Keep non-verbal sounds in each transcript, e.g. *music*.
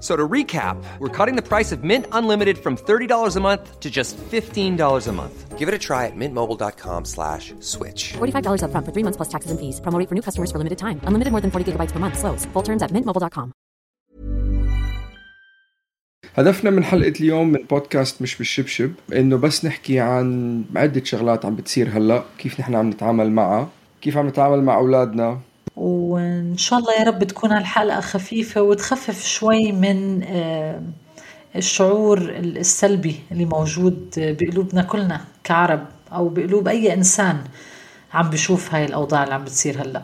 So to recap, we're cutting the price of Mint Unlimited from $30 a month to just $15 a month. Give it a try at mintmobile.com slash switch. $45 upfront for three months plus taxes and fees. Promo rate for new customers for limited time. Unlimited more than 40 gigabytes per month. Slows. Full terms at mintmobile.com. هدفنا من حلقة اليوم من بودكاست مش بالشبشب انه بس نحكي عن عدة شغلات عم بتصير هلا كيف نحن عم نتعامل معها كيف عم نتعامل مع اولادنا وإن شاء الله يا رب تكون هالحلقة خفيفة وتخفف شوي من آه، الشعور السلبي اللي موجود بقلوبنا كلنا كعرب أو بقلوب أي إنسان عم بشوف هاي الأوضاع اللي عم بتصير هلأ.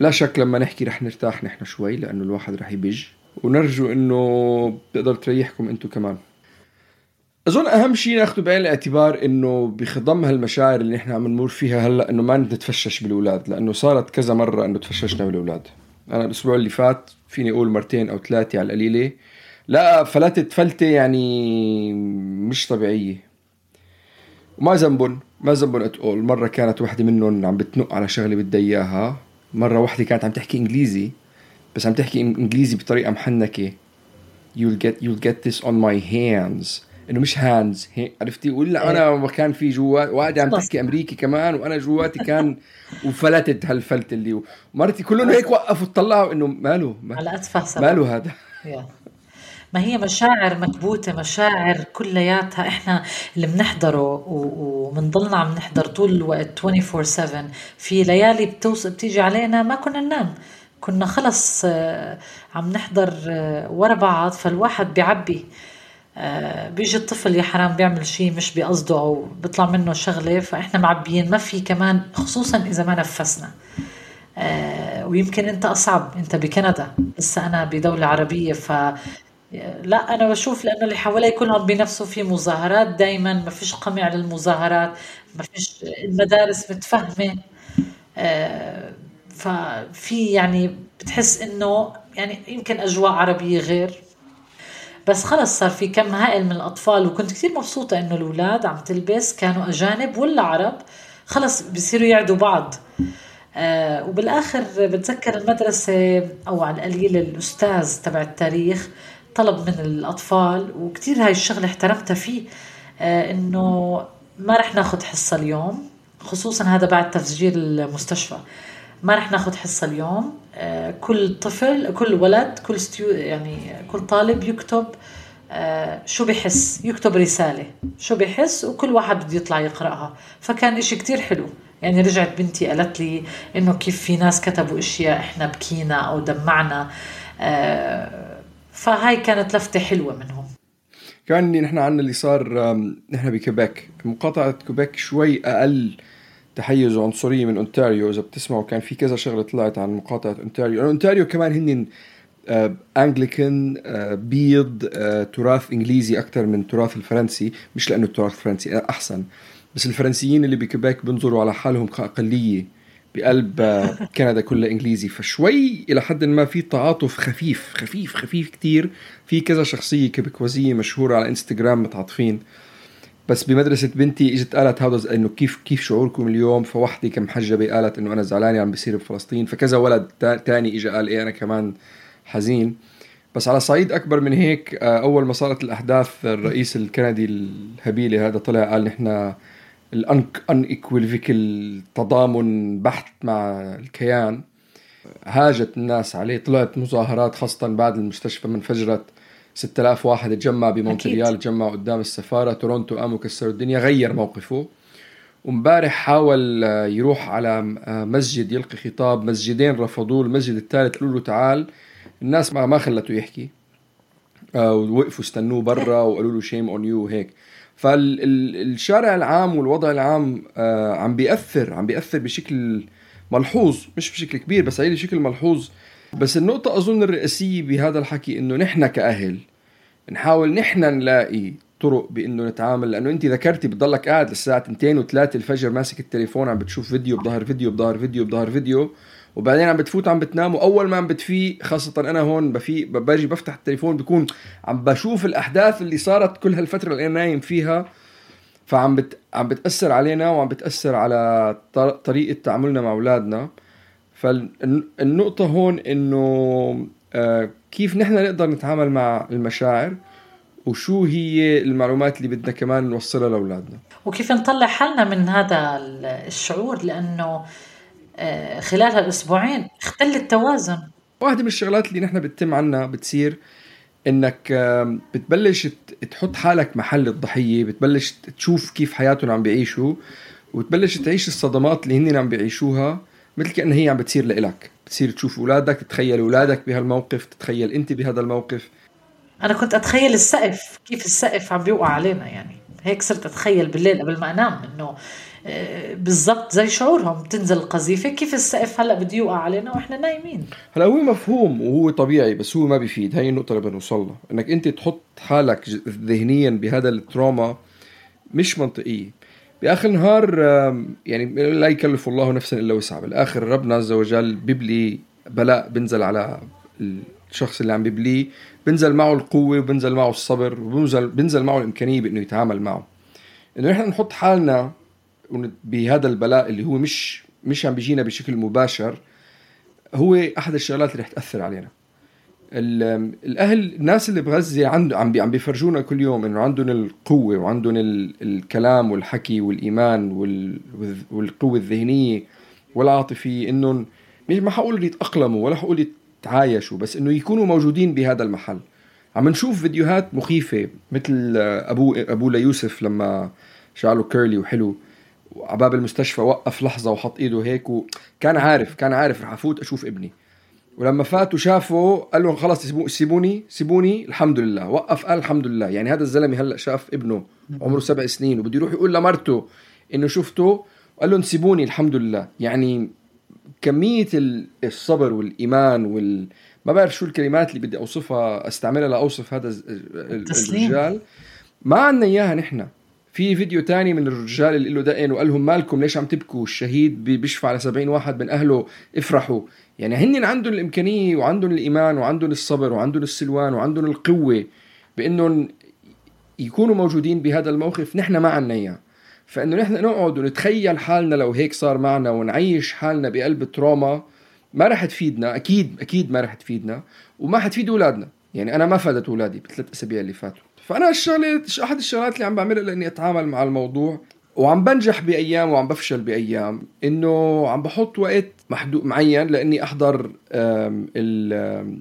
لا شك لما نحكي رح نرتاح نحن شوي لأنه الواحد رح يبج. ونرجو إنه بتقدر تريحكم أنتم كمان. أظن أهم شيء ناخذه بعين الاعتبار إنه بخضم هالمشاعر اللي نحن عم نمر فيها هلأ إنه ما نتفشش بالأولاد لأنه صارت كذا مرة إنه تفششنا بالأولاد. أنا الأسبوع اللي فات فيني أقول مرتين أو ثلاثة على القليلة. لا فلتت فلتة يعني مش طبيعية. وما ذنبن ما ذنبن اتقول مرة كانت وحدة منهم عم بتنق على شغلة بدها إياها. مرة وحدة كانت عم تحكي إنجليزي بس عم تحكي إنجليزي بطريقة محنكة. You'll get you'll get this on my hands. إنه مش هاندز عرفتي؟ ولا أنا كان في جوا واحدة عم تحكي أمريكي كمان وأنا جواتي كان وفلتت هالفلت اللي ومرتي كلهم هيك وقفوا طلعوا إنه ماله؟ ما- على سبب. ماله هذا. ما هي مشاعر مكبوتة مشاعر كلياتها إحنا اللي بنحضره وبنضلنا عم نحضر طول الوقت 24/7 في ليالي بتوصل بتيجي علينا ما كنا ننام. كنا خلص آه، عم نحضر آه، ورا بعض فالواحد بيعبي. بيجي الطفل يا حرام بيعمل شيء مش بقصده أو بيطلع منه شغلة فإحنا معبيين. ما في كمان خصوصا إذا ما نفسنا. آه، ويمكن أنت أصعب. أنت بكندا. لسه أنا بدولة عربية ف لا أنا بشوف لأنه اللي حوالي كلهم بنفسوا في مظاهرات دائما ما فيش قمع للمظاهرات. ما فيش المدارس متفهمة. آه، ففي يعني بتحس إنه يعني يمكن أجواء عربية غير. بس خلص صار في كم هائل من الأطفال وكنت كثير مبسوطة إنه الأولاد عم تلبس كانوا أجانب ولا عرب خلص بيصيروا يعدوا بعض. آه وبالآخر بتذكر المدرسة أو على القليل الأستاذ تبع التاريخ طلب من الأطفال وكثير هاي الشغلة احترمتها فيه آه إنه ما رح ناخد حصة اليوم خصوصا هذا بعد تفجير المستشفى. ما رح ناخد حصة اليوم كل طفل كل ولد كل ستيو يعني كل طالب يكتب آه، شو بحس؟ يكتب رسالة. شو بحس؟ وكل واحد بده يطلع يقرأها. فكان إشي كتير حلو. يعني رجعت بنتي قالت لي إنه كيف في ناس كتبوا إشياء إحنا بكينا أو دمعنا. آه، فهاي كانت لفتة حلوة منهم. كان نحن عندنا اللي صار نحن بكيبك مقاطعة كيبك شوي أقل تحيز وعنصرية من أونتاريو. إذا بتسمعوا كان في كذا شغلة طلعت عن مقاطعة أونتاريو. لأنه أونتاريو كمان هن آه، أنجليكان آه، بيض آه، تراث إنجليزي أكثر من تراث الفرنسي. مش لأنه التراث الفرنسي أحسن. بس الفرنسيين اللي بكيبك بنظروا على حالهم كأقلية بقلب *laughs* كندا كلها إنجليزي. فشوي إلى حد ما في تعاطف خفيف خفيف خفيف كتير. في كذا شخصية كبكوزيه مشهورة على إنستغرام متعاطفين. بس بمدرسة بنتي إجت قالت هذا إنه كيف كيف شعوركم اليوم؟ فوحدة كمحجبة قالت إنه أنا زعلانة عم بيصير بفلسطين. فكذا ولد تا- تاني اجى قال إيه أنا كمان حزين. بس على صعيد أكبر من هيك آه، أول ما صارت الأحداث الرئيس الكندي الهبيلي هذا طلع قال نحن ال unequivocal تضامن بحت مع الكيان. هاجت الناس عليه طلعت مظاهرات خاصة بعد المستشفى من فجرت 6000 واحد تجمع بمونتريال. تجمعوا قدام السفارة تورونتو قاموا كسروا الدنيا غير موقفه. ومبارح حاول آه، يروح على آه، مسجد يلقي خطاب مسجدين رفضوه المسجد الثالث قالوا له تعال. الناس ما ما خلته يحكي. آه، ووقفوا استنوه برا *laughs* وقالوا له shame on you وهيك فالشارع العام والوضع العام عم بيأثر عم بيأثر بشكل ملحوظ مش بشكل كبير بس عليه بشكل ملحوظ. بس النقطة أظن الرئيسية بهذا الحكي إنه نحن كأهل نحاول نحن نلاقي طرق بإنه نتعامل لأنه أنت ذكرتي بتضلك قاعد للساعه 2 و3 الفجر ماسك التليفون عم بتشوف فيديو بظهر فيديو بظهر فيديو بظهر فيديو وبعدين عم بتفوت عم بتنام وأول ما عم بتفيق خاصة أنا هون بفيق باجي بفتح التليفون بكون عم بشوف الأحداث اللي صارت كل هالفترة اللي أنا نايم فيها فعم بت... عم بتأثر علينا وعم بتأثر على طريقة تعاملنا مع أولادنا. فالنقطة هون إنه آه كيف نحن نقدر نتعامل مع المشاعر وشو هي المعلومات اللي بدنا كمان نوصلها لأولادنا؟ وكيف نطلع حالنا من هذا الشعور؟ لأنه آه، خلال هالأسبوعين اختل التوازن. واحدة من الشغلات اللي نحن بتتم عنا بتصير إنك بتبلش تحط حالك محل الضحية بتبلش تشوف كيف حياتهم عم بيعيشوا وتبلش تعيش الصدمات اللي هن عم بيعيشوها مثل كأنها هي عم بتصير لإلك. بتصير تشوف أولادك تتخيل أولادك بهالموقف تتخيل أنت بهذا الموقف. أنا كنت أتخيل السقف كيف السقف عم بيوقع علينا يعني. هيك صرت أتخيل بالليل قبل ما أنام إنه بالضبط زي شعورهم. تنزل القذيفة كيف السقف هلأ بده يوقع علينا وإحنا نايمين؟ هلأ هو مفهوم وهو طبيعي بس هو ما بيفيد. هاي النقطة اللي بدنا نوصلها إنك أنت تحط حالك ذهنيا بهذا التروما مش منطقية بآخر النهار يعني لا يكلف الله نفسا إلا وسعها. بالآخر ربنا عز وجل بيبلي بلاء بنزل على الشخص اللي عم بيبليه بنزل معه القوة وبنزل معه الصبر وبنزل بنزل معه الإمكانية بإنه يتعامل معه. إنه نحن نحط حالنا بهذا البلاء اللي هو مش مش عم بيجينا بشكل مباشر هو أحد الشغلات اللي رح تأثر علينا. الأهل الناس اللي بغزة عنده عم عم بيفرجونا كل يوم إنه عندهم القوة وعندهم الكلام والحكي والإيمان والقوة الذهنية والعاطفية إنهم ما حقول يتأقلموا ولا حقول يتعايشوا بس إنه يكونوا موجودين بهذا المحل. عم نشوف فيديوهات مخيفة مثل ابو أبو ليوسف لما شعله كيرلي وحلو وعباب المستشفى وقف لحظة وحط إيده هيك وكان عارف كان عارف رح أفوت أشوف ابني. ولما فات وشافه قال لهم خلص سيبوني سيبوني الحمد لله وقف قال الحمد لله يعني هذا الزلمة هلأ شاف ابنه عمره سبع سنين وبده يروح يقول لمرته إنه شفته. قال لهم سيبوني الحمد لله يعني كمية الصبر والإيمان وال ما بعرف شو الكلمات اللي بدي أوصفها أستعملها لأوصف هذا الرجال. ما عندنا إياها نحن. في فيديو تاني من الرجال اللي له دقن وقال لهم مالكم ليش عم تبكوا؟ الشهيد بيشفى على 70 واحد من أهله افرحوا. يعني هن عندهم الإمكانية وعندهم الإيمان وعندهم الصبر وعندهم السلوان وعندهم القوة بانهم يكونوا موجودين بهذا الموقف نحن ما عنا إياه. فإنه نحن نقعد ونتخيل حالنا لو هيك صار معنا ونعيش حالنا بقلب تروما ما رح تفيدنا أكيد أكيد ما رح تفيدنا وما حتفيد أولادنا. يعني أنا ما فادت أولادي بالثلاث أسابيع اللي فاتوا. فأنا الشغله أحد الشغلات اللي عم بعملها لأني أتعامل مع الموضوع وعم بنجح بأيام وعم بفشل بأيام إنه عم بحط وقت محدود معين لإني أحضر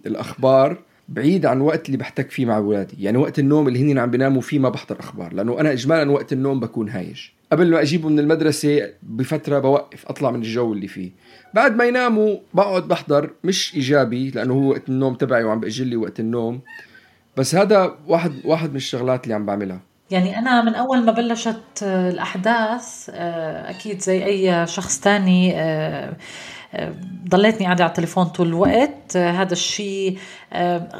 الأخبار بعيد عن وقت اللي بحتك فيه مع أولادي. يعني وقت النوم اللي هن عم بيناموا فيه ما بحضر أخبار لأنه أنا اجمالا وقت النوم بكون هايج. قبل ما أجيبه من المدرسة بفترة بوقف أطلع من الجو اللي فيه. بعد ما يناموا بقعد بحضر مش إيجابي لأنه هو وقت النوم تبعي وعم باجل لي وقت النوم. بس هذا واحد واحد من الشغلات اللي عم بعملها. يعني أنا من أول ما بلشت آه، الأحداث آه، أكيد زي أي شخص تاني آه، ضليتني قاعدة على التليفون طول الوقت. هذا الشيء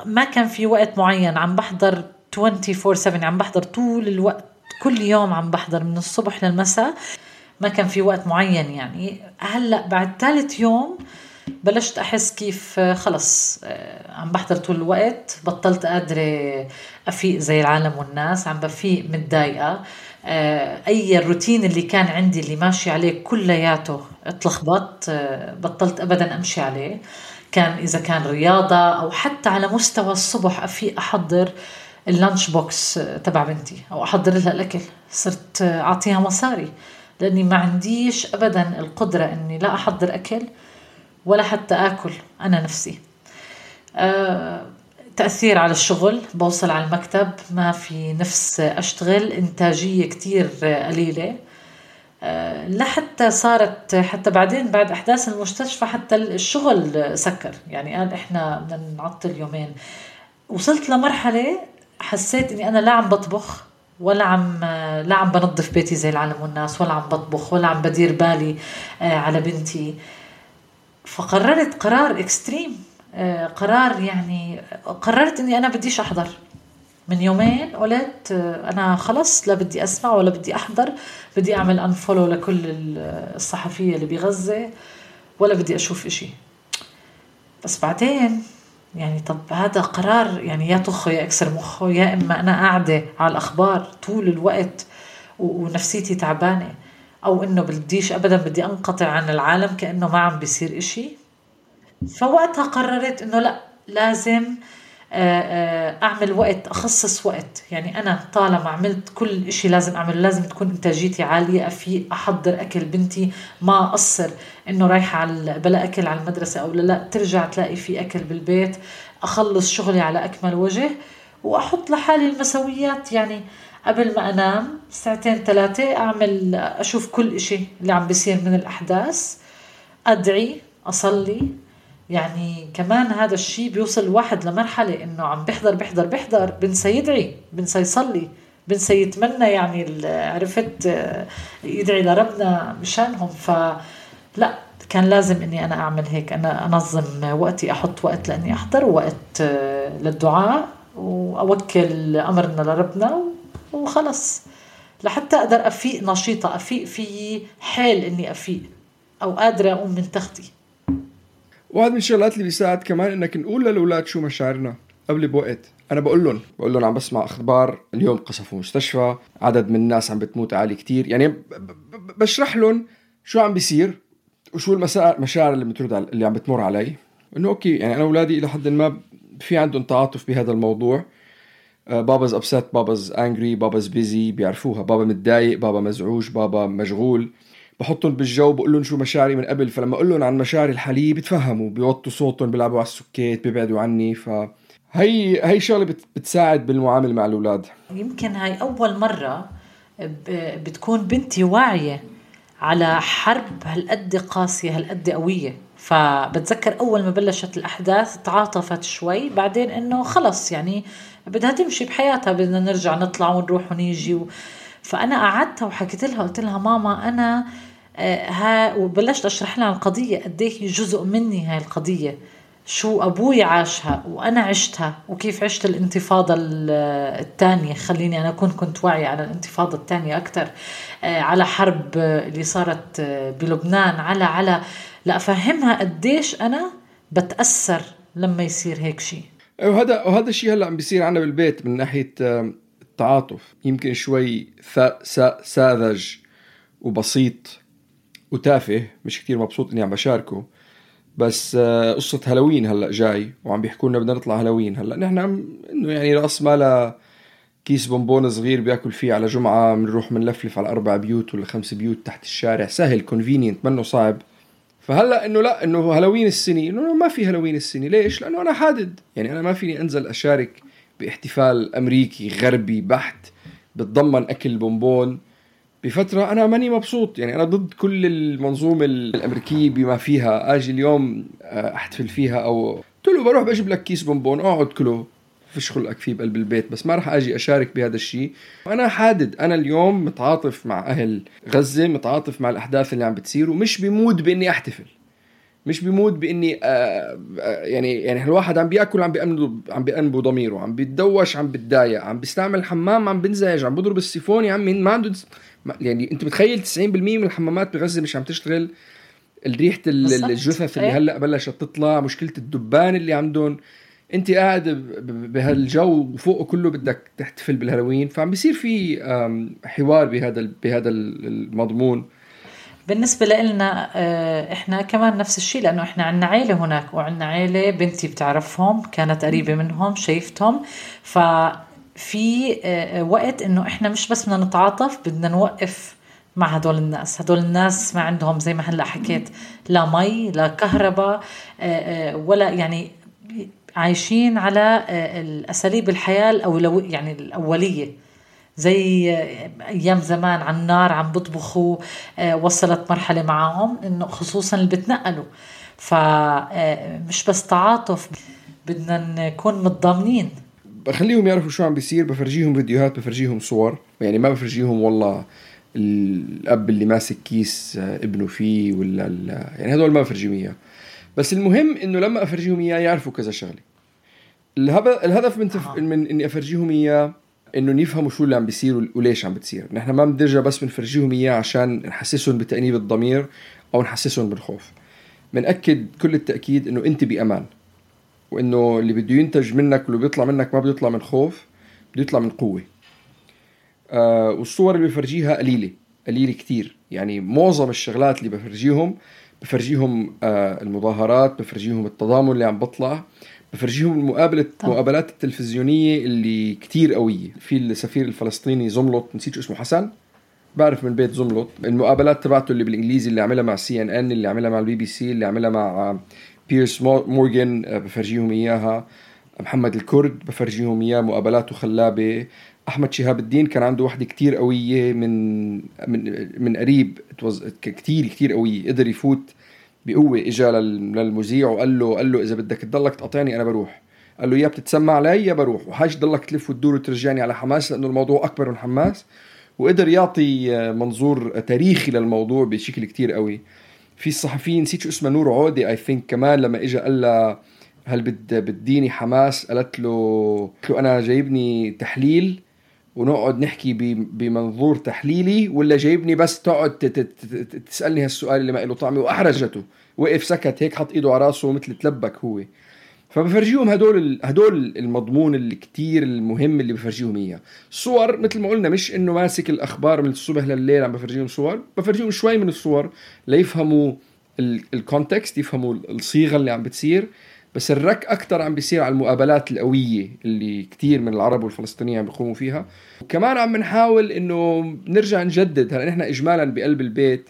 ما كان في وقت معين. عم بحضر 24 7 عم بحضر طول الوقت كل يوم عم بحضر من الصبح للمساء. ما كان في وقت معين يعني. هلأ بعد ثالث يوم بلشت أحس كيف آه، خلص آه، عم بحضر طول الوقت بطلت قادرة أفيق زي العالم والناس عم بفيق متضايقة. آه، أي الروتين اللي كان عندي اللي ماشي عليه كلياته اتلخبط بطلت ابدا أمشي عليه. كان إذا كان رياضة أو حتى على مستوى الصبح أفيق أحضر اللانش بوكس تبع بنتي أو أحضر لها الأكل. صرت أعطيها مصاري لأني ما عنديش ابدا القدرة إني لا أحضر أكل. ولا حتى آكل أنا نفسي. أه تأثير على الشغل بوصل على المكتب ما في نفس أشتغل إنتاجية كتير قليلة. أه لحتى صارت حتى بعدين بعد أحداث المستشفى حتى الشغل سكر. يعني قال إحنا بدنا نعطل يومين. وصلت لمرحلة حسيت إني أنا لا عم بطبخ ولا عم لا عم بنظف بيتي زي العالم والناس ولا عم بطبخ ولا عم بدير بالي آه، على بنتي. فقررت قرار extreme آه، قرار يعني قررت إني أنا بديش أحضر. من يومين قلت آه، أنا خلص لا بدي أسمع ولا بدي أحضر بدي أعمل unfollow لكل الصحفية اللي بغزة ولا بدي أشوف إشي. بس بعدين يعني طب هذا قرار يعني يا طخه يا إكسر مخه يا إما أنا قاعدة على الأخبار طول الوقت ونفسيتي تعبانة. أو إنه بديش ابدا بدي أنقطع عن العالم كأنه ما عم بيصير إشي. فوقتها قررت إنه لا لازم آه، آه، أعمل وقت أخصص وقت. يعني أنا طالما عملت كل شيء لازم أعمله لازم تكون إنتاجيتي عالية افيق أحضر أكل بنتي ما أقصر إنه رايحة على بلا أكل على المدرسة أو لا ترجع تلاقي في أكل بالبيت أخلص شغلي على أكمل وجه وأحط لحالي المسويات. يعني قبل ما أنام ساعتين ثلاثة أعمل أشوف كل شيء اللي عم بيصير من الأحداث أدعي أصلي. يعني كمان هذا الشيء بيوصل الواحد لمرحلة إنه عم بيحضر بيحضر بيحضر بنسى يدعي بنسى يصلي بنسى يتمنى يعني عرفت يدعي لربنا مشانهم. فلا كان لازم إني أنا أعمل هيك. أنا أنظم وقتي أحط وقت لإني أحضر ووقت للدعاء وأوكل أمرنا لربنا وخلص لحتى أقدر أفيق نشيطة أفيق في حيل إني أفيق أو قادرة أقوم من تختي. واحد من الشغلات اللي بيساعد كمان إنك نقول للأولاد شو مشاعرنا قبل بوقت. أنا بقول لهم بقول لهم عم بسمع أخبار اليوم قصفوا مستشفى عدد من الناس عم بتموت عالي كتير. يعني بشرح لهم شو عم بيصير وشو المشاعر اللي بترد اللي عم بتمر علي. إنه okay يعني أنا أولادي إلى حد ما في عندهم تعاطف بهذا الموضوع. baba's upset baba's angry baba's busy بيعرفوها. بابا متضايق بابا مزعوج بابا مشغول. بحطهم بالجو بقول لهم شو مشاعري من قبل. فلما أقول لهم عن مشاعري الحاليه بتفهموا. بيوطوا صوتهم بيلعبوا على السكيت بيبعدوا عني. ف هي هي شغلة بتساعد بالمعاملة مع الأولاد. يمكن هاي أول مرة بتكون بنتي واعية على حرب هالقد قاسية هالقد قوية. فبتذكر أول ما بلشت الأحداث تعاطفت شوي بعدين إنه خلص يعني بدها تمشي بحياتها بدنا نرجع نطلع ونروح ونيجي و... فأنا قعدتها وحكيت لها قلت لها ماما أنا آه، ها وبلشت أشرح لها القضية قد هي جزء مني هاي القضية. شو أبوي عاشها وأنا عشتها وكيف عشت الانتفاضة الثانية خليني أنا كنت كنت واعية على الانتفاضة الثانية أكثر آه، على حرب اللي صارت آه، بلبنان على على لافهمها قديش أنا بتأثر لما يصير هيك شيء وهذا وهذا الشيء هلأ عم بيصير عنا بالبيت من ناحية التعاطف. يمكن شوي ساذج وبسيط وتافه مش كتير مبسوط إني عم بشاركه. بس آه، قصة هالوين هلأ جاي وعم بيحكوا لنا بدنا نطلع هالوين. هلأ نحن إنه يعني رأس مالها كيس بونبون صغير بياكل فيه على جمعة بنروح بنلفلف على أربع بيوت ولا خمس بيوت تحت الشارع. سهل convenient منه صعب. فهلا إنه لا إنه هالوين السنة إنه ما في هالوين السنة ليش؟ لأنه أنا حادد. يعني أنا ما فيني أنزل أشارك باحتفال أمريكي غربي بحت بتضمن أكل بونبون بفترة أنا ماني مبسوط. يعني أنا ضد كل المنظومة الأمريكية بما فيها. أجي اليوم آه، أحتفل فيها أو قلت له بروح بجيب لك كيس بونبون أقعد كله. فيش خلقك فيه بقلب البيت بس ما راح آجي أشارك بهذا الشيء وأنا حادد أنا اليوم متعاطف مع أهل غزة متعاطف مع الأحداث اللي عم بتصير ومش ب mood بإني أحتفل. مش ب mood بإني آه, آه، يعني يعني الواحد عم بيأكل عم بيأنبه عم بيأنبه ضميره عم بيتدوش عم بتضايق عم بيستعمل الحمام عم بنزعج عم بضرب السيفون يا عمي ما عنده يعني أنت متخيل 90% من الحمامات بغزة مش عم تشتغل ريحة الجثث اللي إيه. هلأ بلشت تطلع مشكلة الدبان اللي عندهم. انت قاعد بهالجو وفوقه كله بدك تحتفل بالهالوين فعم بيصير في حوار بهذا بهذا المضمون. بالنسبة لنا آه، إحنا كمان نفس الشيء لأنه إحنا عندنا عيلة هناك وعندنا عيلة بنتي بتعرفهم كانت قريبة منهم شايفتهم. ففي آه، وقت إنه إحنا مش بس بدنا نتعاطف بدنا نوقف مع هدول الناس. هدول الناس ما عندهم زي ما هلأ حكيت لا مي لا كهرباء آه، ولا يعني عايشين على الأساليب الحياة الاولويه يعني الأولية. زي أيام زمان على النار عم بطبخوا آه، وصلت مرحلة معهم إنه خصوصا اللي بتنقلوا. فمش آه، بس تعاطف بدنا نكون متضامنين. بخليهم يعرفوا شو عم بيصير. بفرجيهم فيديوهات بفرجيهم صور. يعني ما بفرجيهم والله الأب اللي ماسك كيس آه، ابنه فيه ولا يعني هدول ما بفرجيهم إياه. بس المهم إنه لما أفرجيهم إياه يعرفوا كذا شغلة. الهدف من تف... من إني أفرجيهم إياه إنه يفهموا شو اللي عم بيصير وليش عم بتصير. نحن ما بندرجها بس بنفرجيهم إياه عشان نحسسهم بتأنيب الضمير أو نحسسهم بالخوف. بنأكد كل التأكيد إنه أنت بأمان. وإنه اللي بده ينتج منك واللي بيطلع منك ما بيطلع من خوف بده يطلع من قوة. آه والصور اللي بفرجيها قليلة قليلة كتير. يعني معظم الشغلات اللي بفرجيهم بفرجيهم آه المظاهرات بفرجيهم التضامن اللي عم بطلع بفرجيهم المقابلة. المقابلات التلفزيونية اللي كتير قوية. في السفير الفلسطيني زملط نسيت شو اسمه حسن؟ بعرف من بيت زملط. المقابلات تبعته اللي بالإنجليزي اللي عملها مع سي ان ان اللي عملها مع البي بي سي اللي عملها مع آه، بيرس مور- مورغان آه، بفرجيهم إياها. محمد الكرد بفرجيهم إياه مقابلاته خلابة. أحمد شهاب الدين كان عنده وحدة كتير قوية من من من قريب. كتير كتير قوية. قدر يفوت بقوة اجى لل- للمذيع وقال له قال له إذا بدك تضلك تقاطعني أنا بروح. قال له يا بتتسمع علي؟ يا بروح. وحاج ضلك تلف وتدور وترجعني على حماس لأنه الموضوع أكبر من حماس. وقدر يعطي آه، منظور تاريخي للموضوع بشكل كتير قوي. في الصحفيين نسيت شو اسمها نور عودي اي ثينك كمان لما اجى قال لها هل بد بديني حماس؟ قالت له قلت له أنا جايبني تحليل ونقعد نحكي بمنظور تحليلي ولا جايبني بس تقعد تسألني هالسؤال اللي ما له طعمة وأحرجته. وقف سكت هيك حط إيده على راسه مثل تلبك هو. فبفرجيهم هدول هدول المضمون اللي كتير المهم اللي بفرجيهم إياه. الصور مثل ما قلنا مش إنه ماسك الأخبار من الصبح لليل عم بفرجيهم صور. بفرجيهم شوي من الصور ليفهموا ال- الكونتكست يفهموا الصيغة اللي عم بتصير. بس الرك أكثر عم بيصير على المقابلات القوية اللي كتير من العرب والفلسطينيين عم بيقوموا فيها. وكمان عم بنحاول إنه نرجع نجدد. هلأ نحن اجمالا بقلب البيت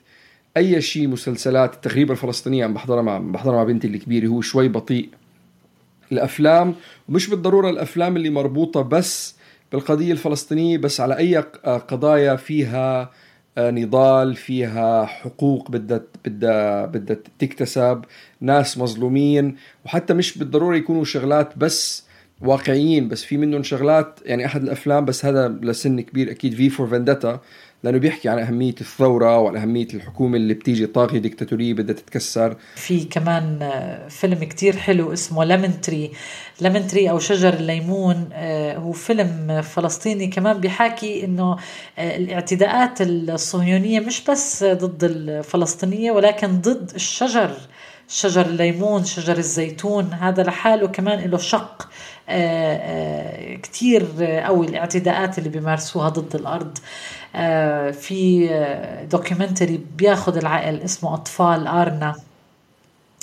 أي شيء مسلسلات التغريبه الفلسطينية عم بحضرها مع بحضرها مع بنتي الكبيرة هو شوي بطيء. الأفلام ومش بالضرورة الأفلام اللي مربوطة بس بالقضية الفلسطينية بس على أي قضايا فيها نضال فيها حقوق بدها بدها بدها تكتسب ناس مظلومين وحتى مش بالضروره يكونوا شغلات بس واقعيين بس في منهم شغلات يعني أحد الأفلام بس هذا لسن كبير أكيد في فور فندتا لأنه بيحكي عن أهمية الثورة وعن أهمية الحكومة اللي بتيجي طاغية ديكتاتورية بدها تتكسر. في كمان آه، فيلم كتير حلو اسمه ليمون تري أو شجر الليمون آه، هو فيلم فلسطيني كمان بيحكي إنه آه، الاعتداءات الصهيونية مش بس ضد الفلسطينية ولكن ضد الشجر شجر الليمون شجر الزيتون. هذا لحاله كمان له شق. كتير قوي الاعتداءات اللي بيمارسوها ضد الأرض. آه، في دوكيومنتري بياخد العقل اسمه أطفال آرنا.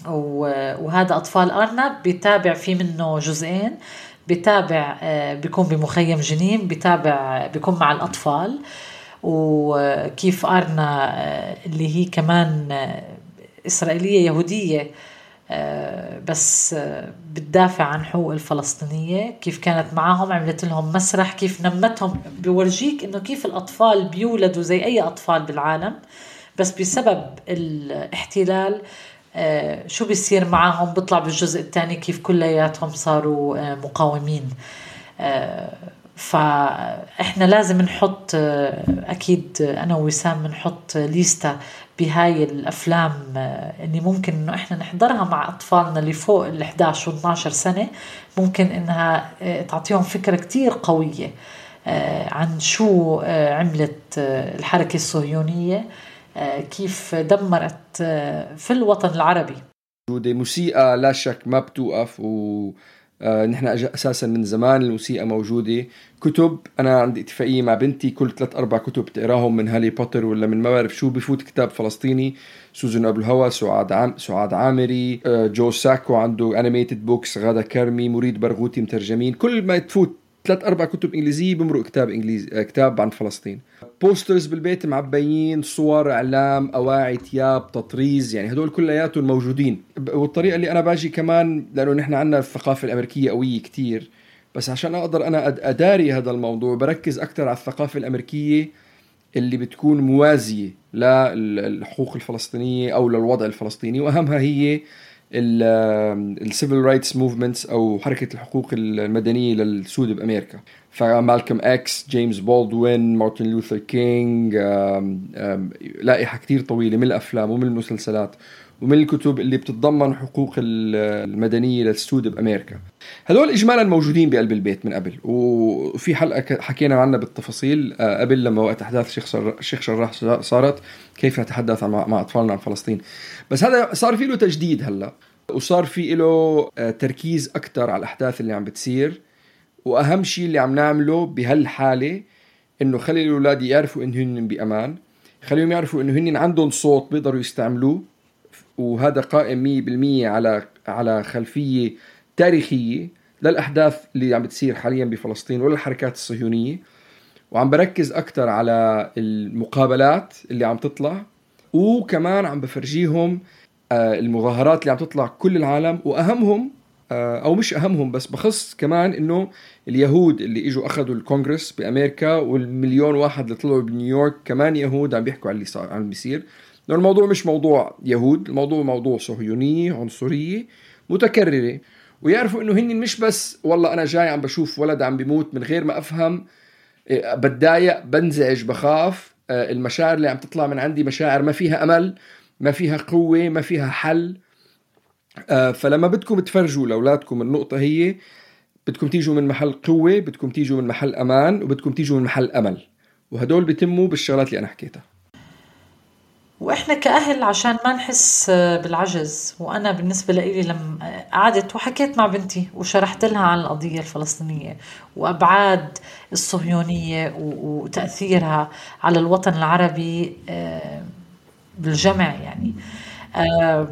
و- وهذا أطفال أرنا بيتابع في منه جزئين. بيتابع آه، بيكون بمخيم جنين بيتابع بيكون مع الأطفال. وكيف أرنا آه، اللي هي كمان آه، إسرائيلية يهودية آه، بس آه، بتدافع عن حقوق الفلسطينية. كيف كانت معاهم؟ عملت لهم مسرح. كيف نمتهم؟ بورجيك إنه كيف الأطفال بيولدوا زي أي أطفال بالعالم. بس بسبب الاحتلال آه، شو بيصير معاهم؟ بيطلع بالجزء الثاني كيف كلياتهم صاروا آه، مقاومين. آه، فإحنا لازم نحط آه، أكيد أنا ووسام بنحط ليستا بهاي الأفلام آه، اللي ممكن إنه إحنا نحضرها مع أطفالنا اللي فوق ال 11 و 12 سنة ممكن إنها آه، تعطيهم فكرة كتير قوية آه، عن شو آه، عملت آه، الحركة الصهيونية آه، كيف دمرت آه، في الوطن العربي. موسيقى لا شك ما بتوقف و آه، نحن أساسا من زمان الموسيقى موجودة. كتب أنا عندي اتفاقية مع بنتي كل ثلاث أربع كتب تقراهم من هاري بوتر ولا من ما بعرف شو بفوت كتاب فلسطيني. سوزن أبو الهوى سعاد عام سعاد عامري آه، جو ساكو عنده animated books غادة كرمي مريد برغوثي مترجمين. كل ما تفوت ثلاث أربع كتب إنجليزية بمرق كتاب انجليزي آه، كتاب عن فلسطين. posters بالبيت معبيين صور أعلام أواعي تياب تطريز يعني هدول كلياتهم موجودين. والطريقة اللي أنا باجي كمان لأنه نحن عندنا الثقافة الأمريكية قوية كتير بس عشان أقدر أنا أداري هذا الموضوع بركز أكثر على الثقافة الأمريكية اللي بتكون موازية للحقوق الفلسطينية أو للوضع الفلسطيني وأهمها هي ال civil rights movements أو حركة الحقوق المدنية للسود بأمريكا. فمالكم إكس جيمس بولدوين مارتن لوثر كينج لائحة كتير طويلة من الأفلام ومن المسلسلات. ومن الكتب اللي بتتضمن حقوق المدنية للسود بأمريكا. هدول اجمالا موجودين بقلب البيت من قبل. وفي حلقة حكينا عنها بالتفاصيل آه، قبل لما وقت أحداث الشيخ جراح صارت كيف نتحدث مع أطفالنا عن فلسطين بس هذا صار في له تجديد هلأ وصار في له آه، تركيز أكثر على الأحداث اللي عم بتصير. وأهم شيء اللي عم نعمله بهالحالة إنه خلي الأولاد يعرفوا انه هن بأمان خليهم يعرفوا إنه هن عندهم صوت بيقدروا يستعملوه. وهذا قائم 100% على على خلفية تاريخية للأحداث اللي عم بتصير حاليا بفلسطين وللحركات الصهيونية. وعم بركز أكثر على المقابلات اللي عم تطلع وكمان عم بفرجيهم آه، المظاهرات اللي عم تطلع كل العالم. وأهمهم آه، أو مش أهمهم بس بخص كمان إنه اليهود اللي إجوا أخذوا الكونغرس بأمريكا والمليون واحد اللي طلعوا بنيويورك كمان يهود عم بيحكوا على اللي صار عم بيصير. لأن الموضوع مش موضوع يهود الموضوع موضوع صهيونية عنصرية متكررة. ويعرفوا إنه هن مش بس والله أنا جاي عم بشوف ولد عم بيموت من غير ما أفهم إيه، بتضايق بنزعج بخاف آه، المشاعر اللي عم تطلع من عندي مشاعر ما فيها أمل ما فيها قوة ما فيها حل. آه، فلما بدكم تفرجوا لأولادكم النقطة هي بدكم تيجوا من محل قوة بدكم تيجوا من محل أمان وبدكم تيجوا من محل أمل. وهدول بيتموا بالشغلات اللي أنا حكيتها. وإحنا كأهل عشان ما نحس بالعجز وأنا بالنسبة لي لما قعدت وحكيت مع بنتي وشرحت لها عن القضية الفلسطينية وأبعاد الصهيونية وتأثيرها على الوطن العربي آه، بالجمع يعني. آه،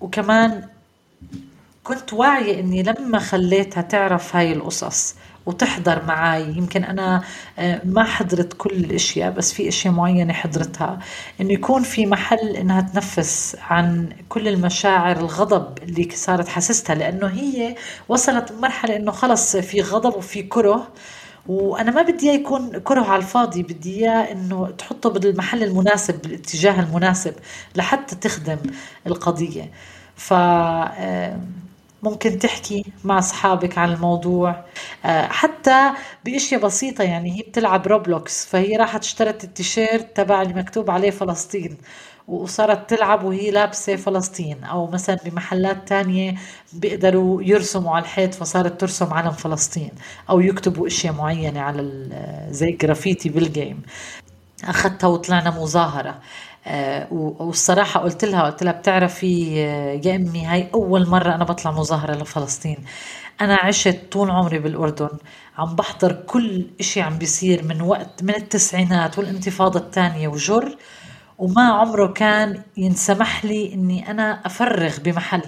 وكمان كنت واعية إني لما خليتها تعرف هاي القصص وتحضر معي يمكن أنا آه، ما حضرت كل الأشياء بس في أشياء معينة حضرتها. إنه يكون في محل إنها تنفس عن كل المشاعر الغضب اللي صارت حاسستها لأنه هي وصلت بمرحلة إنه خلص في غضب وفي كره. وأنا ما بدي إياه يكون كره على الفاضي بدي إياه إنه تحطه بالمحل المناسب بالاتجاه المناسب لحتى تخدم القضية. ف ممكن تحكي مع أصحابك عن الموضوع. آه، حتى بأشياء بسيطة يعني هي بتلعب روبلوكس فهي راحت اشترت التيشيرت تبع اللي مكتوب عليه فلسطين وصارت تلعب وهي لابسة فلسطين. أو مثلا بمحلات تانية بيقدروا يرسموا على الحيط فصارت ترسم علم فلسطين أو يكتبوا أشياء معينة على زي graffiti بال gym أخذتها وطلعنا مظاهرة. آه، والصراحة قلت لها قلت لها بتعرفي آه، يا أمي هاي أول مرة أنا بطلع مظاهرة لفلسطين. أنا عشت طول عمري بالأردن عم بحضر كل إشي عم بيصير من وقت من التسعينات والانتفاضة الثانية وجر وما عمره كان ينسمح لي إني أنا أفرغ بمحل.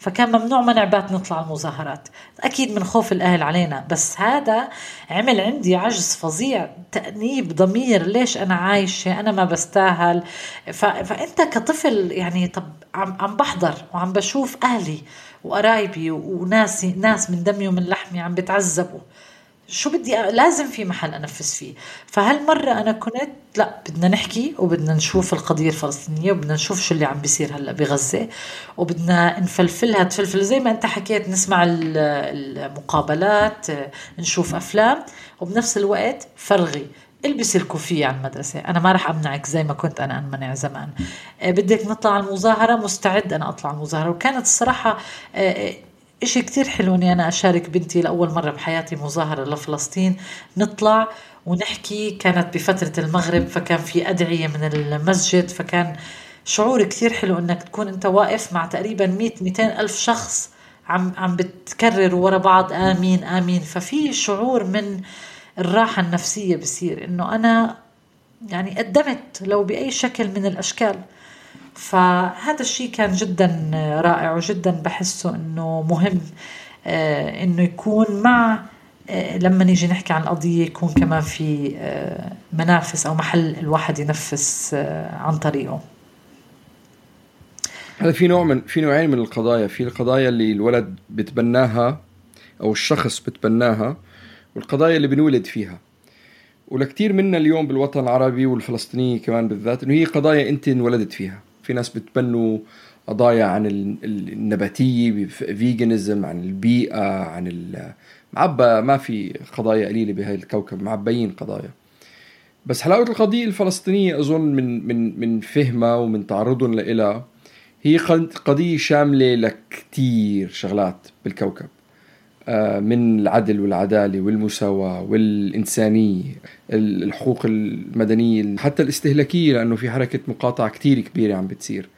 فكان ممنوع منع بات نطلع المظاهرات. أكيد من خوف الأهل علينا بس هذا عمل عندي عجز فظيع. تأنيب ضمير ليش أنا عايشة؟ أنا ما بستاهل. ف... فأنت كطفل يعني طب عم, عم بحضر وعم بشوف أهلي وقرايبي وناسي ناس من دمي ومن لحمي عم بتعذبوا. شو بدي لازم في محل أنفذ فيه. فهالمرة أنا كنت لا بدنا نحكي وبدنا نشوف القضية الفلسطينية وبدنا نشوف شو اللي عم بيصير هلأ بغزة وبدنا نفلفلها تفلفل زي ما أنت حكيت نسمع المقابلات نشوف أفلام وبنفس الوقت فرغي. البسي الكوفية على المدرسة أنا ما رح أمنعك زي ما كنت أنا أمنع زمان. بدك نطلع المظاهرة؟ مستعد أنا أطلع المظاهرة. وكانت الصراحة إشي كتير حلو إني أنا أشارك بنتي لأول مرة بحياتي مظاهرة لفلسطين. نطلع ونحكي كانت بفترة المغرب فكان في أدعية من المسجد فكان شعور كثير حلو إنك تكون أنت واقف مع تقريبا 100 200 ألف شخص عم عم بتكرر ورا بعض آمين آمين. ففي شعور من الراحة النفسية بصير إنه أنا يعني قدمت لو بأي شكل من الأشكال. فهذا الشيء كان جدا رائع وجدا بحسه إنه مهم آه، إنه يكون مع آه، لما نيجي نحكي عن القضية يكون كمان في آه، منافس أو محل الواحد ينفس عن طريقه. هذا في نوع من في نوعين من القضايا. في القضايا اللي الولد بتبناها أو الشخص بتبناها والقضايا اللي بنولد فيها. ولكثير منا اليوم بالوطن العربي والفلسطينية كمان بالذات إنه هي قضايا أنت انولدت فيها. في ناس بتبنوا قضايا عن النباتية فيجنزم عن البيئة عن معبى ما في قضايا قليلة بهاي الكوكب معبيين قضايا. بس حلاوة القضية الفلسطينية أظن من من من فهمها ومن تعرضهم لها هي قضية شاملة لكتير شغلات بالكوكب. من العدل والعدالة والمساواة والإنسانية ال- الحقوق المدنية حتى الاستهلاكية لأنه في حركة مقاطعة كتير كبيرة عم بتصير.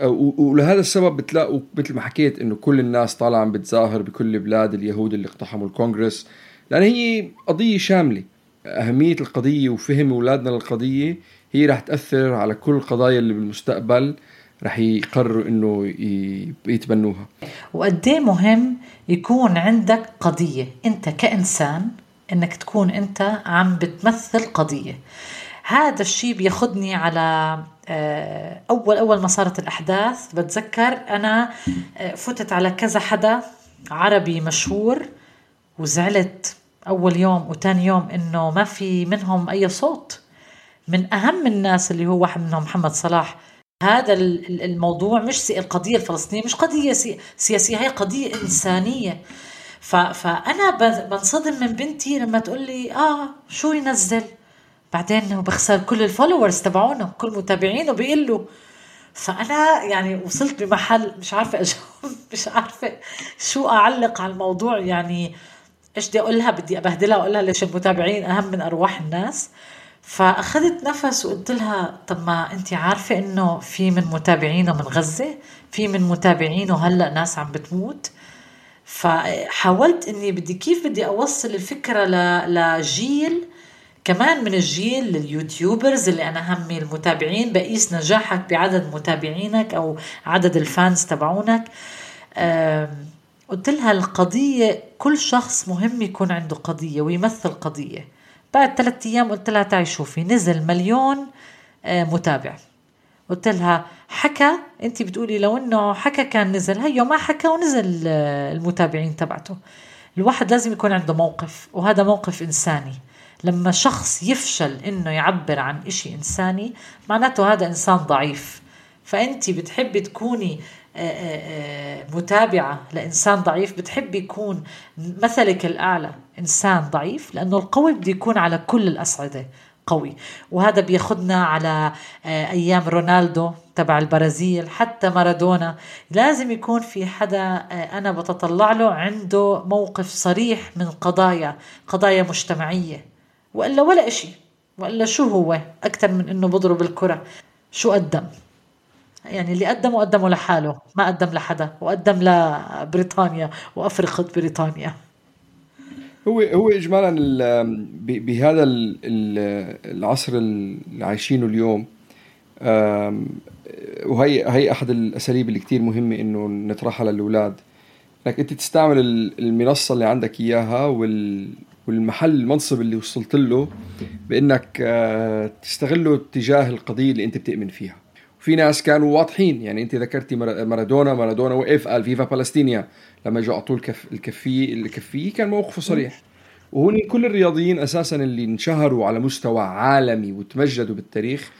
آه، ولهذا السبب بتلاقوا مثل ما حكيت إنه كل الناس طالعة عم بتظاهر بكل بلاد اليهود اللي اقتحموا الكونغرس. لأن هي قضية شاملة. أهمية القضية وفهم أولادنا للقضية هي رح تأثر على كل القضايا اللي بالمستقبل رح يقرروا إنه يتبنوها. وقد مهم يكون عندك قضية. أنت كإنسان أنك تكون أنت عم بتمثل قضية. هذا الشيء بياخدني على آه، أول أول ما صارت الأحداث. بتذكر أنا آه، فتت على كذا حدا عربي مشهور وزعلت أول يوم وتاني يوم إنه ما في منهم أي صوت. من أهم الناس اللي هو واحد منهم محمد صلاح هذا ال- ال- الموضوع مش القضية الفلسطينية مش قضية سي- سياسية هي قضية إنسانية. فأنا بنصدم من بنتي لما تقول لي آه شو ينزل بعدين بخسر كل ال followers تبعونه كل متابعينه بيقلوا فأنا يعني وصلت بمحل مش عارفة *laughs* أجاوب مش عارفة شو أعلق على الموضوع. يعني إيش بدي أقول لها بدي أبهدلها واقول لها ليش المتابعين أهم من أرواح الناس. فأخذت نفس وقلت لها طب ما انت عارفة إنه في من متابعينه من غزة في من متابعينه هلأ ناس عم بتموت. فحاولت إني بدي كيف بدي أوصل الفكرة لجيل كمان من الجيل اليوتيوبرز اللي أنا همي المتابعين بقيس نجاحك بعدد متابعينك أو عدد الفانز تبعونك. قلت لها القضية كل شخص مهم يكون عنده قضية ويمثل قضية. بعد ثلاثة أيام قلت لها تعي شوفي نزل مليون آه، متابع. قلت لها حكى أنت بتقولي لو إنه حكى كان نزل هيو ما حكى ونزل آه، المتابعين تبعته. الواحد لازم يكون عنده موقف وهذا موقف إنساني. لما شخص يفشل إنه يعبر عن إشي إنساني معناته هذا إنسان ضعيف. فأنت بتحبي تكوني متابعة لإنسان ضعيف. بتحبي يكون مثلك الأعلى إنسان ضعيف لأنه القوي بده يكون على كل الأصعدة قوي. وهذا بياخدنا على آه، أيام رونالدو تبع البرازيل حتى مارادونا. لازم يكون في حدا آه، أنا بتطلع له عنده موقف صريح من قضايا قضايا مجتمعية. وإلا ولا إشي وإلا شو هو؟ أكثر من إنه بضرب الكرة. شو قدم يعني اللي قدمه قدمه لحاله ما قدم لحدا وقدم لبريطانيا وأفرقة بريطانيا. هو هو اجمالا بهذا ال- ال- العصر اللي عايشينه اليوم وهي هي أحد الأساليب اللي كتير مهمة إنه نطرحها للأولاد. انك أنت تستعمل ال- المنصة اللي عندك إياها وال والمحل المنصب اللي وصلت له بإنك آه، تستغله تجاه القضية اللي أنت بتؤمن فيها. وفي ناس كانوا واضحين. يعني انت ذكرتي مار- مارادونا مارادونا وقف قال فيفا بالستينيا لما اجوا اعطوه الكف الكفيه الكفيه كان موقفه صريح. وهون كل الرياضيين أساسا اللي انشهروا على مستوى عالمي وتمجدوا بالتاريخ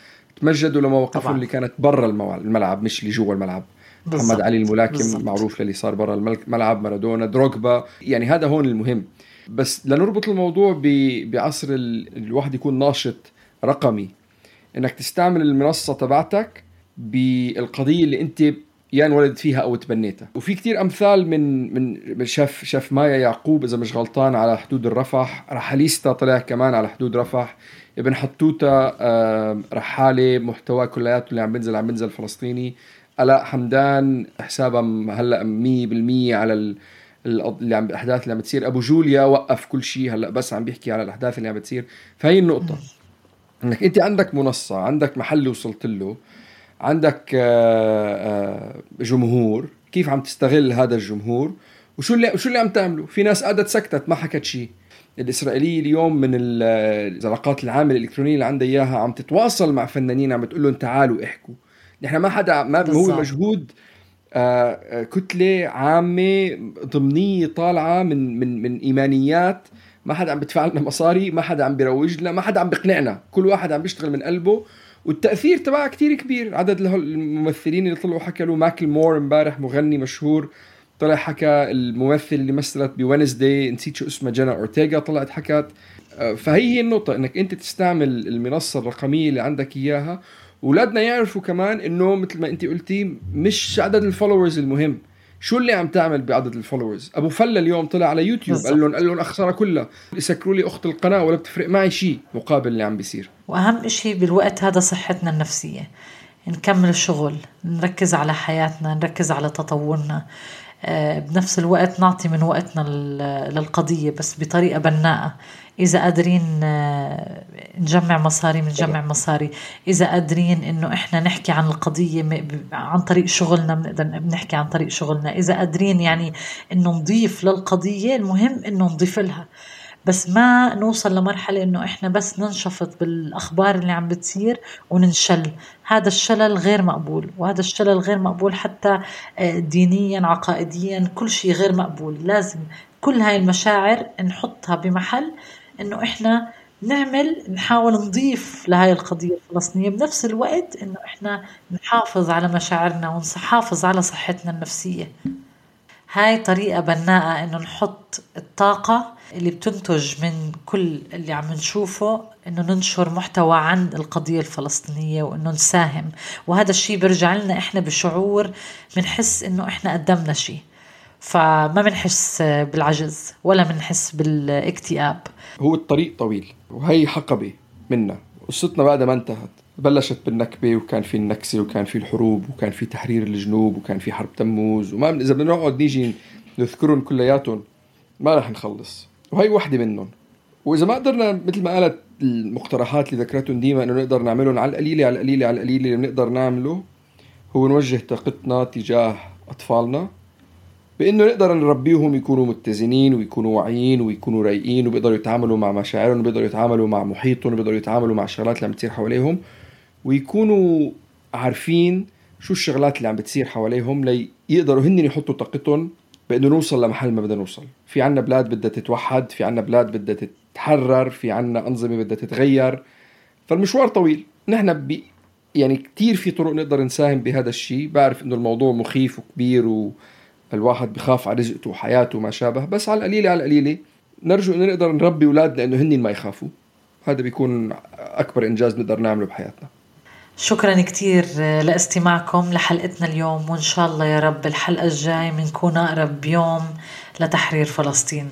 تمجدوا لمواقفهم. اللي كانت برا الملعب مش اللي جوا الملعب. محمد بالضبط. علي الملاكم بالضبط. معروف للي صار برا الملعب مارادونا دروغبا يعني هذا هون المهم. بس لنربط الموضوع بعصر ال- الواحد يكون ناشط رقمي. إنك تستعمل المنصة تبعتك بالقضية اللي أنت يا انولدت فيها أو تبنيتها. وفي كتير أمثال من من شاف شاف مايا يعقوب إذا مش غلطان على حدود الرفح. رحاليستا طلع كمان على حدود رفح. ابن حتوته رحالة محتوى كلياته اللي عم بينزل عم بينزل فلسطيني. ألاء حمدان حسابها هلأ 100% على اللي عم الأحداث اللي عم بتصير. أبو جوليا وقف كل شيء هلأ بس عم بيحكي على الأحداث اللي عم بتصير. فهي النقطة. إنك أنت عندك منصة عندك محل وصلت له. عندك آه، آه، جمهور كيف عم تستغل هذا الجمهور؟ وشو اللي شو اللي عم تعمله في ناس قعدت سكتت ما حكت شيء الإسرائيلية اليوم من ال- العلاقات العامه الإلكترونية اللي عندها إياها عم تتواصل مع فنانين عم بتقول لهم تعالوا احكوا. نحن ما حدا ما هو. مجهود آه، كتلة عامة ضمنية طالعة من من من إيمانيات. ما حدا عم بدفع لنا مصاري ما حدا عم بيروج لنا ما حدا عم بيقنعنا. كل واحد عم بيشتغل من قلبه. والتأثير تبعها كتير كبير. عدد الممثلين اللي طلعوا حكى له. Macklemore امبارح مغني مشهور. طلع حكى الممثل اللي مثلت ب Wednesday نسيت شو اسمها جينا أورتيغا طلعت حكت. آه، فهي هي النقطة إنك أنت تستعمل المنصة الرقمية اللي عندك إياها. اولادنا يعرفوا كمان إنه مثل ما أنت قلتي مش عدد ال followers المهم. شو اللي عم تعمل بعدد ال followers أبو فله اليوم طلع على يوتيوب. قال لهم قال لهم اخسرها كلها. يسكروا لي أخت القناة ولا بتفرق معي شيء مقابل اللي عم بيصير. وأهم شيء بالوقت هذا صحتنا النفسية. نكمل الشغل نركز على حياتنا نركز على تطورنا. آه، بنفس الوقت نعطي من وقتنا للقضية بس بطريقة بناءة. إذا قادرين آه، نجمع مصاري بنجمع مصاري. إذا قادرين إنه إحنا نحكي عن القضية عن طريق شغلنا بنقدر بنحكي عن طريق شغلنا. إذا قادرين يعني إنه نضيف للقضية المهم إنه نضيف لها. بس ما نوصل لمرحلة إنه إحنا بس ننشفط بالأخبار اللي عم بتصير وننشل. هذا الشلل غير مقبول وهذا الشلل غير مقبول حتى آه، دينيا عقائديا كل شيء غير مقبول. لازم كل هاي المشاعر نحطها بمحل إنه إحنا نعمل نحاول نضيف لهاي القضية الفلسطينية بنفس الوقت إنه إحنا نحافظ على مشاعرنا ونحافظ على صحتنا النفسية. هاي طريقة بناءة إنه نحط الطاقة اللي بتنتج من كل اللي عم نشوفه إنه ننشر محتوى عن القضية الفلسطينية وإنه نساهم. وهذا الشيء بيرجع لنا إحنا بشعور بنحس إنه إحنا قدمنا شيء فما بنحس بالعجز ولا بنحس بالاكتئاب. هو الطريق طويل وهي حقبة منا. قصتنا بعد ما انتهت بلشت بالنكبة وكان في النكسة وكان في الحروب وكان في تحرير الجنوب وكان في حرب تموز. وما إذا بدنا نقعد نيجي نذكرهم كلياتهم ما رح نخلص. وهي وحدة منهم. وإذا ما قدرنا مثل ما قالت المقترحات اللي ذكرتهم ديما إنه نقدر نعملهم على القليلة على القليلة على القليلة اللي بنقدر نعمله هو نوجه طاقتنا تجاه أطفالنا. بإنه نقدر نربيهم يكونوا متزنين ويكونوا واعيين ويكونوا رايقين وبيقدروا يتعاملوا مع مشاعرهم وبيقدروا يتعاملوا مع محيطهم وبيقدروا يتعاملوا مع الشغلات اللي عم بتصير حواليهم ويكونوا عارفين شو الشغلات اللي عم بتصير حواليهم ليقدروا هن يحطوا طاقتهم بإنه نوصل لمحل ما بدنا نوصل. في عنا بلاد بدها تتوحد في عنا بلاد بدها تتحرر في عنا أنظمة بدها تتغير. فالمشوار طويل. نحن ب يعني كثير في طرق نقدر نساهم بهذا الشيء بعرف إنه الموضوع مخيف وكبير والواحد بخاف على رزقته وحياته وما شابه بس على القليلة على القليلة. نرجو إنه نقدر نربي أولادنا إنه هن ما يخافوا. هذا بيكون أكبر إنجاز نقدر نعمله بحياتنا. شكرا كثير لاستماعكم لحلقتنا اليوم وإن شاء الله يا رب الحلقة الجاي بنكون أقرب يوم لتحرير فلسطين.